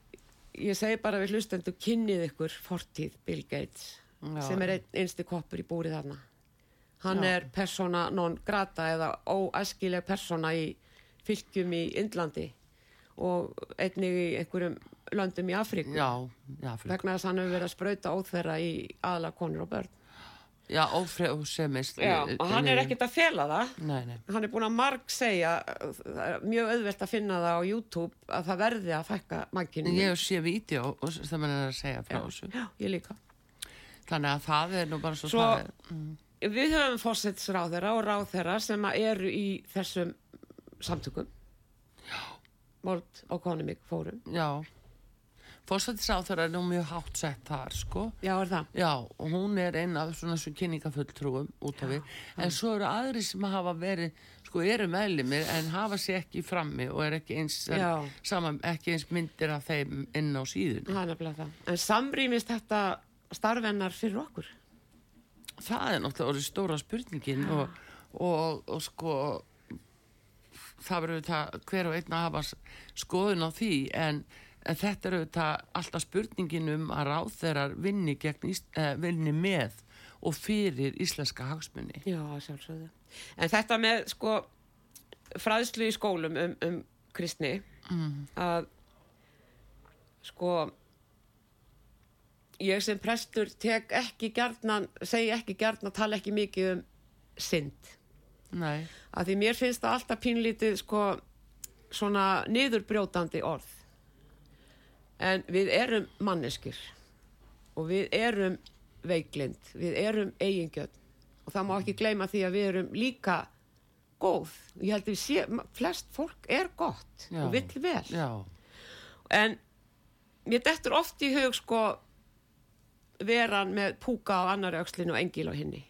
ég segi bara við hlustendu kynnið ykkur fortíð Bill Gates Já. sem er ein, einsti koppur í búrið þarna. Hann Já. er persona non grata eða óæskileg persona í fylgjum í Indlandi og einnig í einhverjum löndum í Afríku. Vegna þess að hann hefur verið að spröyta óþverra í aðla konur og börn Já, ófrjóðsemist. Já, og hann er ekkert að fela það. Nei, nei. Hann er búin að marg segja, mjög auðvelt að finna það á YouTube, að það verði að fækka magginu. Ég sé vídeo sem hann er að segja frá þessu. Já, ég líka. Þannig að það er nú bara svo, svo það er. Mm. Við höfum fósetsráðera og ráðera sem eru í þessum samtökum. Já. World Economic Forum. Já. Fórsættisáþur er nú mjög hátt sett þar sko. Já, er það? Já, og hún er einn af svona svona kynningafulltrúum út af við. En svo eru aðri sem hafa verið, sko, eru meðlimir en hafa sér ekki frammi og er ekki eins, saman, ekki eins myndir af þeim inn á síðun. Það er nefnilega það. En samrýmist þetta starfennar fyrir okkur? Það er náttúrulega orðið stóra spurningin og, og, og sko það verður þetta hver og einn að hafa skoðun á því en en þetta eru þetta alltaf spurningin um að ráð þeirra vinni, eh, vinni með og fyrir íslenska hagsmunni Já, sjálfsögðu En þetta með sko fræðslu í skólum um, um kristni mm. að sko ég sem prestur tek ekki gerðnan, segi ekki gerðnan tala ekki mikið um synd Nei. að því mér finnst það alltaf pínlítið sko svona niðurbrjótandi orð en við erum manneskir og við erum veiklind, við erum eigingjöld. Og það má ekki gleyma því að við erum líka góð. Ég held að við séum, flest fólk er gott já, og vill vel. Já. en mér dettur oft í hug sko veran með púka á annari aukslinu og engil á henni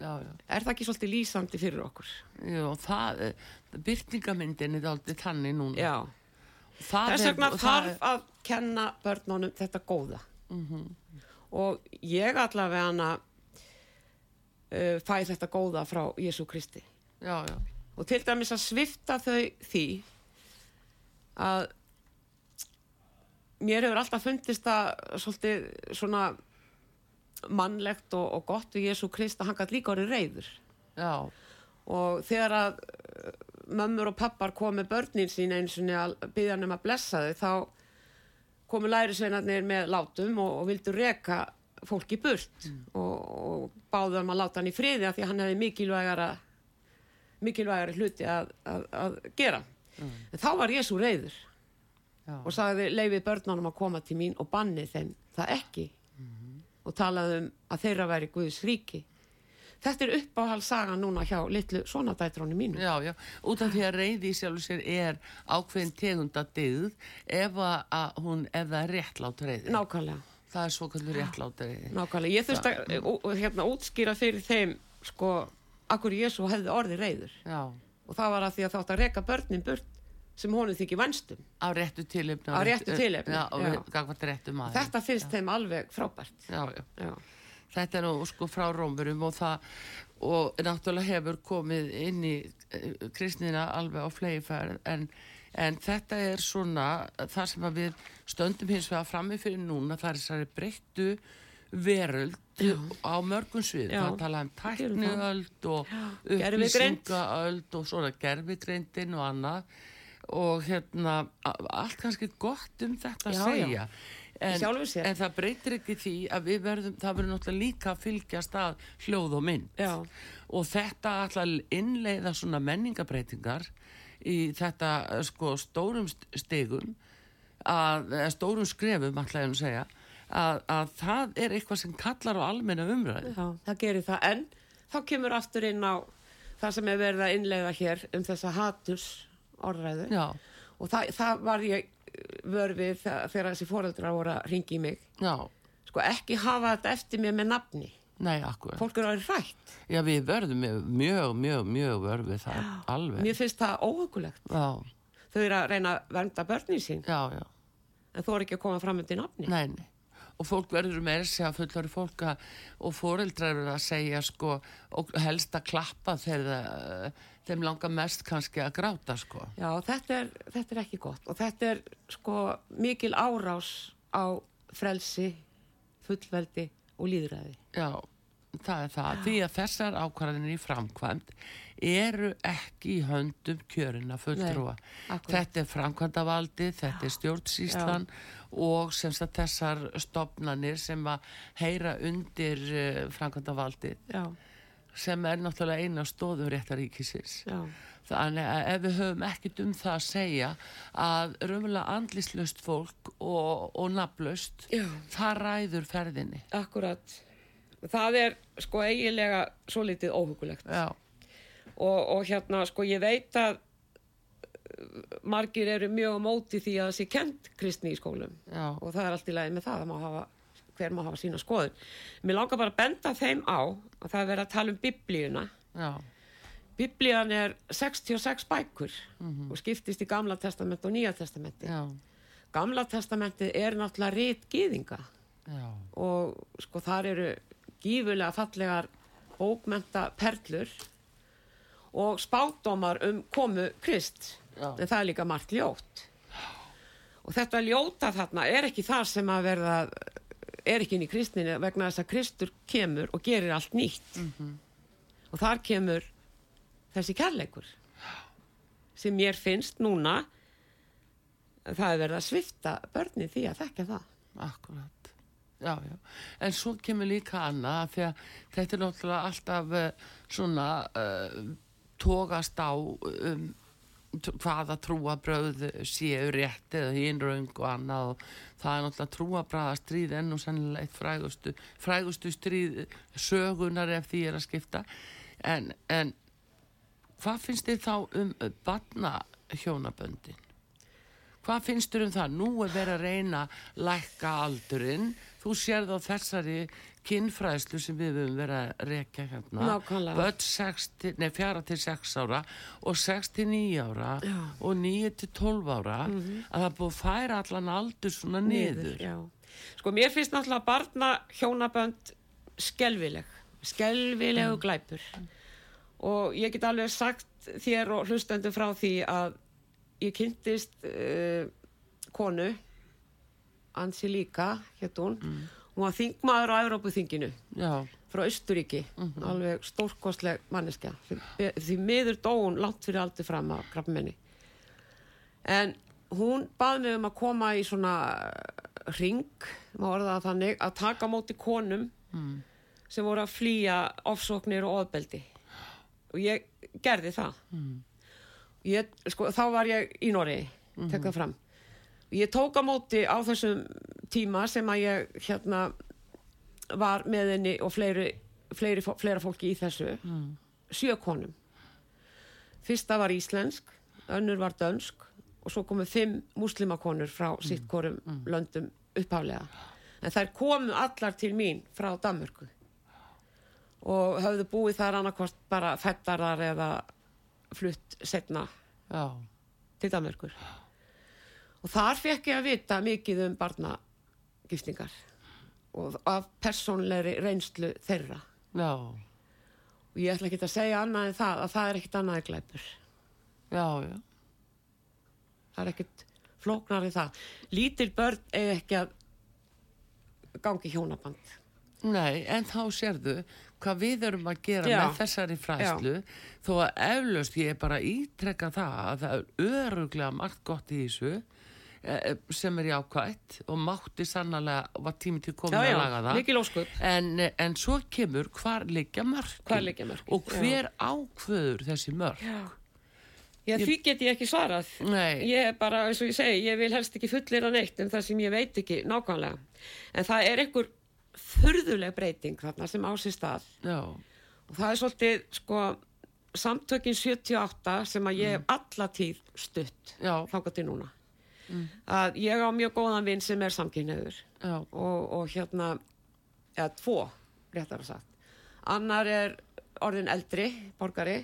já, er það ekki svolítið lýsandi fyrir okkur? Jú, það, byrtingamyndin er aldrei tanni núna. Já þess vegna þarf að kenna börnunum þetta góða mm -hmm. og ég allavega hana uh, fæ þetta góða frá Jésu Kristi já, já. og til dæmis að svifta þau því að mér hefur alltaf fundist að svolítið svona mannlegt og, og gott við Jésu Krist að hann gæti líka orðið reyður já og þegar að mömmur og pappar komi börnin sín eins og byggja hann um að blessa þau þá komu lærisveinarnir með látum og, og vildu reka fólki burt mm. og, og báðu hann að láta hann í friði af því hann hefði mikilvægara mikilvægara hluti að, að, að gera mm. en þá var Jésu reyður Já. og sagði leifið börnunum að koma til mín og banni þeim það ekki mm -hmm. og talaði um að þeirra væri Guðs ríki þetta er uppáhaldsaga núna hjá litlu svona dætrónu mínu. Já, já, út af því að reyði í sjálf sér er ákveðin tegunda digð ef að hún, ef það er réttlátt reyði. Nákvæmlega. Það er svo kallur réttlátt reyði. Nákvæmlega, ég þurfti að hérna útskýra fyrir þeim sko, akkur Jésu hefði orði reyður. Já. Og það var að því að þátt að reyka börnin burt sem honum þykir vanstum á réttu já, og réttu þetta finnst já. þeim alveg frábært. Já, þetta er nú sko frá rómurum og það og náttúrulega hefur komið inn í uh, kristnina alveg á fleifær en, en þetta er svona það sem við stöndum hins vegar frammi fyrir núna það er þessari breyttu veröld Já. á mörgum svið það tala um tækniöld og upplýsingaöld og svona gerfigreindin og annað. Og hérna allt kannski gott um þetta já, að segja en, en það breytir ekki því að við verðum það verður náttúrulega líka að fylgjast að hljóð og mynd. Já. og þetta alltaf innleiða svona menningabreitingar í þetta sko stórum stegum að stórum skrefum alltaf en að segja að, að það er eitthvað sem kallar á almenna umræði Já, það gerir það. En þá kemur aftur inn á það sem er verið að innleiða hér um þessa hatus orðræðu Já. og það, það var ég vörfið þegar þessi fóreldrar voru að ringi í mig Já. sko ekki hafa þetta eftir mér með nafni Nei, akkur. Fólk eru vera rætt. Já, við verðum mjög, mjög, mjög vörfið það já, alveg. Mér finnst það óhugulegt. Já. Þau eru að reyna að vernda börnin sín. Já, já. En þú eru ekki að koma fram undir nafni. Nei, nei og fólk verður með þessi að fullari fólka og fóreldrar verður að segja sko og helst að klappa þegar þeim langar mest kannski að gráta sko. Já, þetta er, þetta er ekki gott og þetta er sko mikil árás á frelsi, fullveldi og líðræði. Já, það er það. Já. Því að þessar ákvarðinir í framkvæmt eru ekki í höndum kjörina fulltrúa. Þetta er framkvæmdavaldi, þetta er stjórnsíslan Já og sem sagt þessar stopnanir sem að heyra undir eh, framkvæmdavaldi sem er náttúrulega eina stóðum réttaríkisins þannig að ef við höfum ekkit um það að segja að raunverulega andlislust fólk og, og naflust það ræður ferðinni. Akkurat, það er sko eiginlega svo litið óhugulegt og, og hérna sko ég veit að margir eru mjög á móti því að það sé kent kristni í skólum. Já. og það er allt í lagi með það, það má hafa, hver má hafa sína skoðun. Mér langar bara að benda þeim á að það er verið að tala um biblíuna. Já. Biblían er 66 bækur mm -hmm. og skiptist í Gamla testament og Nýja testamenti. Já. Gamla testamenti er náttúrulega rétt gýðinga og sko þar eru gífulega fallegar bókmenta perlur og spátdómar um komu Krist Já. en það er líka margt ljót og þetta ljóta þarna er ekki það sem að verða er ekki inn í kristninu vegna þess að Kristur kemur og gerir allt nýtt. Mm -hmm. og þar kemur þessi kærleikur. Sem mér finnst núna það er verið að svifta börni því að þekka það. Akkurat, já, já. En svo kemur líka annað því að þetta er náttúrulega alltaf uh, svona uh, tógast á um hvaða trúabröð séu rétt eða hínraung og annað og það er náttúrulega trúabræða stríð enn og sannilega eitt frægustu, frægustu stríð sögunar ef því er að skipta en, en hvað finnst þið þá um barna hjónaböndin? Hvað finnst þér um það? Nú er verið að reyna lækka aldurinn þú sér þá þessari kinnfræðslu sem við höfum verið að rekja hérna börn 4 til 6 ára og 6 til 9 ára já. og 9 til 12 ára mm -hmm. að það búið að færa allan aldur svona niður, niður. sko mér finnst náttúrulega barna hjónabönd skelvileg skelvilegu mm. glæpur og ég get alveg sagt þér og hlustendu frá því að ég kynntist uh, konu Ansi líka, hétt hún mm hún var þingmaður á Európuþinginu frá Östuríki mm -hmm. alveg stórkostleg manneska því, því miður dóun langt fyrir aldrei fram á krabbmenni en hún baði mig um að koma í svona ring þannig, að taka móti konum mm. sem voru að flýja ofsóknir og ofbeldi og ég gerði það mm. ég, sko, þá var ég í Nóri -hmm. tekka fram ég tók á móti á þessum tíma sem að ég hérna var með henni og fleiri fleiri, fleira fólki í þessu mm. sjö konum fyrsta var íslensk önnur var dönsk og svo komu fimm muslimakonur frá mm. sitt korum mm. löndum upphaflega en þær komu allar til mín frá Danmörku og höfðu búið þar annarkvæmst bara fettarar eða flutt setna Já. til Danmörkur og þar fekk ég að vita mikið um barnagiftingar og af personleiri reynslu þeirra. Já. og ég ætla ekki að segja annað en það að það er ekkit annað glæpur. Já, já. Það er ekkit flóknar í það. Lítil börn er ekki að gangi hjónaband. Nei, en þá sérðu hvað við erum að gera Já. með þessari fræslu Já. þó að eflaust ég er bara ítrekka það að það er öruglega margt gott í þessu sem er jákvægt og mátti sannlega var tími til komin já, að laga það en, en svo kemur hvar liggja mörg og hver ákvöður þessi mörg Já, ég... því get ég ekki svarað. Nei. Ég er bara, eins og ég segi, ég vil helst ekki fullir að neitt um það sem ég veit ekki nákvæmlega. En það er einhver þurðuleg breyting þarna sem á sér stað. Já. Og það er svolítið, sko, samtökin 78 sem að ég hef mm. alla tíð stutt þáka til núna. Mm. Að ég á mjög góðan vinn sem er samkynniður. Og, og hérna, eða tvo, réttar að sagt. Annar er orðin eldri, borgari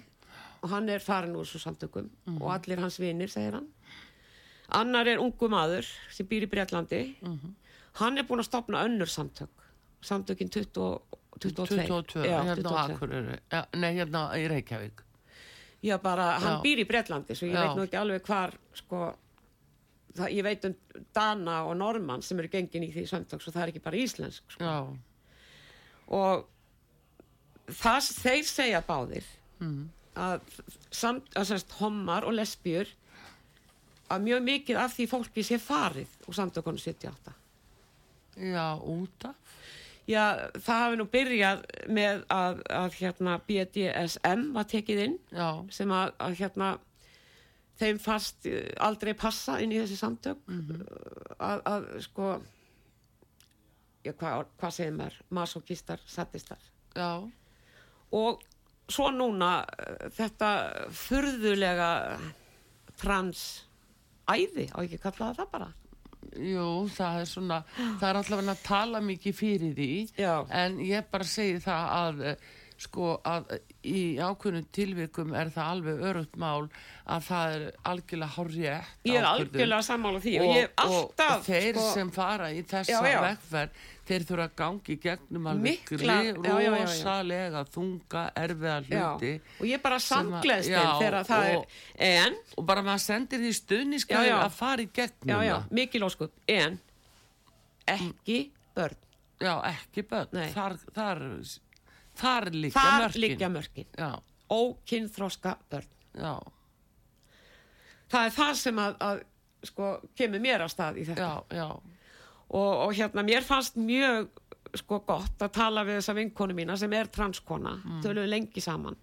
og hann er farin úr svo samtökum mm og allir hans vinir, segir hann annar er ungu maður sem býr í Breitlandi mm hann er búin að stopna önnur samtök samtökin 20, 22 22, Já, hérna 22. Akureyri nei, hérna í Reykjavík Já, bara, hann Já. býr í Breitlandi svo ég Já. veit nú ekki alveg hvar sko, það, ég veit um Dana og Norman sem eru gengin í því samtök svo það er ekki bara íslensk sko. og það, þeir segja báðir mm að, samt, að sérst, homar og lesbjur að mjög mikið af því fólki sé farið úr samtökunum 78 Já, út af? Já, það hafi nú byrjað með að, að hérna, BDSM var tekið inn Já. sem að, að hérna, þeim fast eh, aldrei passa inn í þessi samtök. Mm -hmm. að, að sko já, hvað hva segir maður? Masokistar, satistar Já. Og svo núna eh, þetta furðulega transæði, á ekki kallaða það bara? Jú, það er svona það er allavega að tala mikið fyrir því. Já. en ég bara segi það að sko að í ákveðnum tilvikum er það alveg örugt mál að það er algjörlega horrið ég er algjörlega sammála því og, og, alltaf, og þeir sko, sem fara í þessa vekkverð þeir þurfa að gangi gegnum alveg rosalega þunga erfiða hluti já. og ég bara samgleðst þegar það er en og bara maður sendir því stuðniskæði að fara í gegnum mikið lóskup, en ekki börn. Já, ekki börn. Þar, þar, þar líka mörkin, líka mörkin. ókynþróska börn. Já. Það er það sem að, að sko, kemur mér á stað í þetta. Já, já. Og, og hérna mér fannst mjög sko gott að tala við þessa vinkonu mína sem er transkona, mm. lögum lengi saman.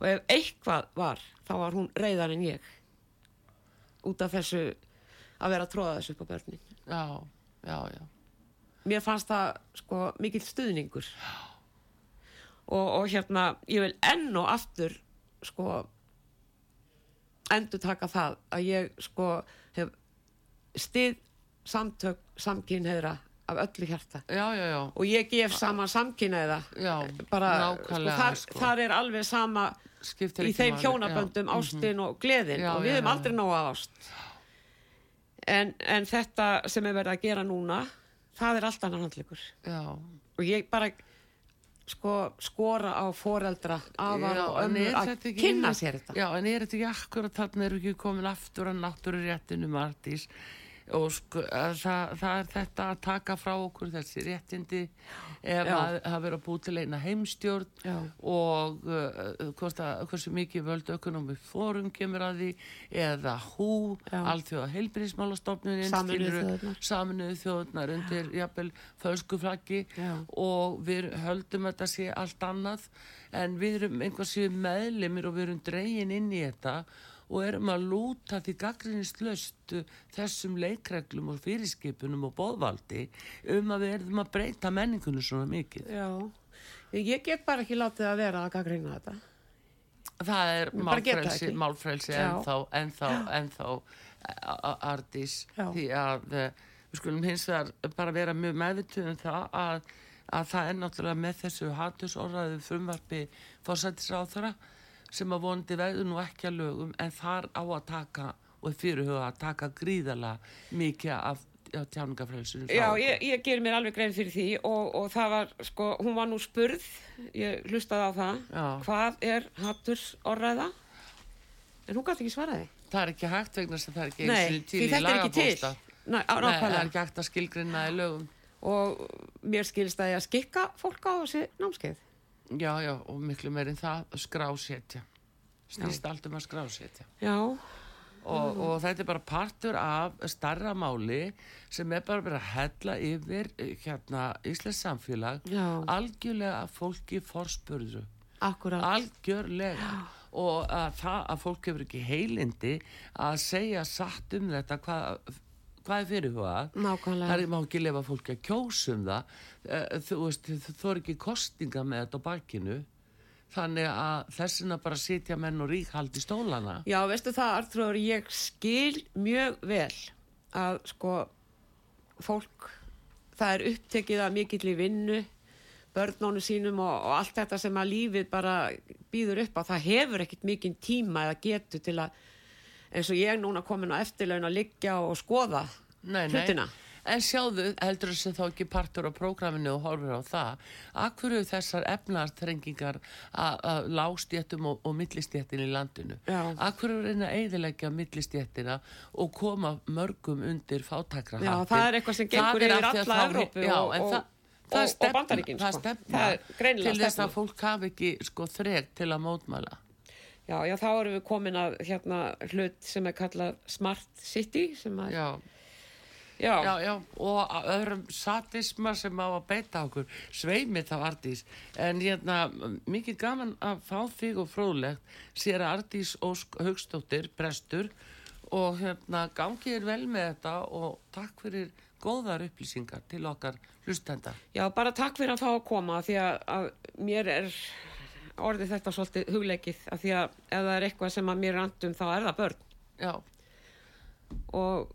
Og ef eitthvað var þá var hún reyðar en ég. Út af þessu að vera að tróða þessu upp á börnin. Já, já, já. Mér fannst það sko mikill stuðningur og, og hérna ég vil enn og aftur sko endur taka það að ég sko hef stið samtök samkynneðra af öllu hjarta. Já, já, já. og ég gef sama samkynneða bara sko, þar, sko. þar er alveg sama í þeim hjónaböndum ástin og gleðin og við hefum aldrei nóga ást. En, en þetta sem er verið að gera núna það er allt annan handlikur og ég bara sko skora á foreldra ömmur að kynna sér þetta? Já en er þetta ekki akkurat þarna eru ekki komin aftur að náttúru réttinu Martís? Og sko, það, það er þetta að taka frá okkur þessi réttindi ef að það verður að bú til eina heimstjórn Já. og uh, hvort að hversu mikið völdu ökonomi fórum kemur að því eða hú, allþjóða heilbyrðismálastofnun saminuðu þjóðunar undir jafnvel föskuflaggi og við höldum að þetta sé allt annað. En við erum einhversið meðlimir og við erum dregin inn í þetta og erum að lúta því gaggrinnislöstu þessum leikreglum og fyrirskipunum og bóðvaldi um að við erum að breyta menningunum svona mikið. Já, Ég get bara ekki látið að vera að gagreina þetta. Það er málfrelsi, málfrelsi ennþá, ennþá, ennþá artís því að eh, við skulum hins vegar bara vera mjög meðvituð um það að, að það er náttúrulega með þessu hattusorðaðu frumvarfi fórsættisráþara sem að vondi veðu nú ekki að lögum en þar á að taka og fyrirhuga að taka gríðala mikið af tjáningafrælsinu Já, ég, ég ger mér alveg grein fyrir því og, og það var, sko, hún var nú spurð ég hlustaði á það Já. hvað er hatturs orðræða en hún gæti ekki svaraði Það er ekki hægt vegna sem það er ekki eins og til í lagabósta Nei, það er ekki hægt að skilgrinna í lögum. Og mér skilst að ég að skikka fólk á þessi námskeið Já, já, og miklu meirinn það skrásétja snýst allt um að skrásétja Já. Og, og þetta er bara partur af starra máli sem er bara verið að hella yfir eh, hérna Íslands samfélag Já. algjörlega að fólki forspurðu. Akkurat. algjörlega. Já. og að það að fólk hefur ekki heilindi að segja satt um þetta hvað hvað er fyrir það er má ekki lefa fólki að kjósum það. Eh, þú veist, þú er ekki kostinga með þetta á bakinu. Þannig að þessina bara sitja menn og rík haldi stólana. Já, veistu það, Artrúður, ég skil mjög vel að sko fólk, það er upptekið að mikill í vinnu börnónu sínum og, og allt þetta sem að lífið bara býður upp á. Það hefur ekkit mikinn tíma eða getur til að eins og ég núna komin á eftirlaun að liggja og skoða nei, hlutina nei. En sjáðu, heldur þessi þá ekki partur á prógraminu og horfur á það, akkur eru þessar efnartrengingar að lágstjéttum og, og millistjéttin í landinu? Já. Akkur eru reyna að eidilegja millistjéttina og koma mörgum undir fátakrahatti? Já, það er eitthvað sem gengur yfir alla Európu og, og, og bandaríkinn. Það sko. stefna til þess að fólk hafi ekki sko, þreg til að mótmæla. Já, já, þá erum við komin að hérna hlut sem er kallað Smart City sem að já. Já. já, já, og öðrum satisma sem á að beita okkur sveimið þá Ardís en hérna, mikið gaman að fá þig og fróðlegt sér að Ardís Ósk Högstóttir prestur og hérna gangið er vel með þetta og takk fyrir góðar upplýsingar til okkar hlustenda. Já, bara takk fyrir að fá að koma því að, að mér er orðið þetta svolítið hugleikið af því að ef það er eitthvað sem að mér randum þá er það börn. Já. Og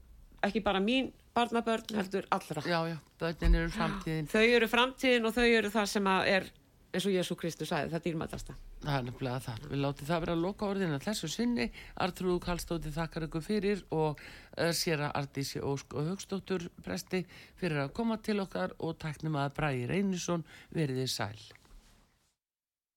ekki bara mín barnabörn heldur allra. Já, já, börnin eru framtíðin. Þau eru framtíðin og þau eru það sem er, eins og Jésu Kristus sagði, það dýrmætasta. Það er nefnilega það. Við látum það vera að loka orðina þessu sinni. Artrúðu Kallstóti þakkar ykkur fyrir og uh, sér að Artísi Ósk og Högstóttur presti fyrir að koma til okkar og taknum að Bræði Reynisson veriði sæl.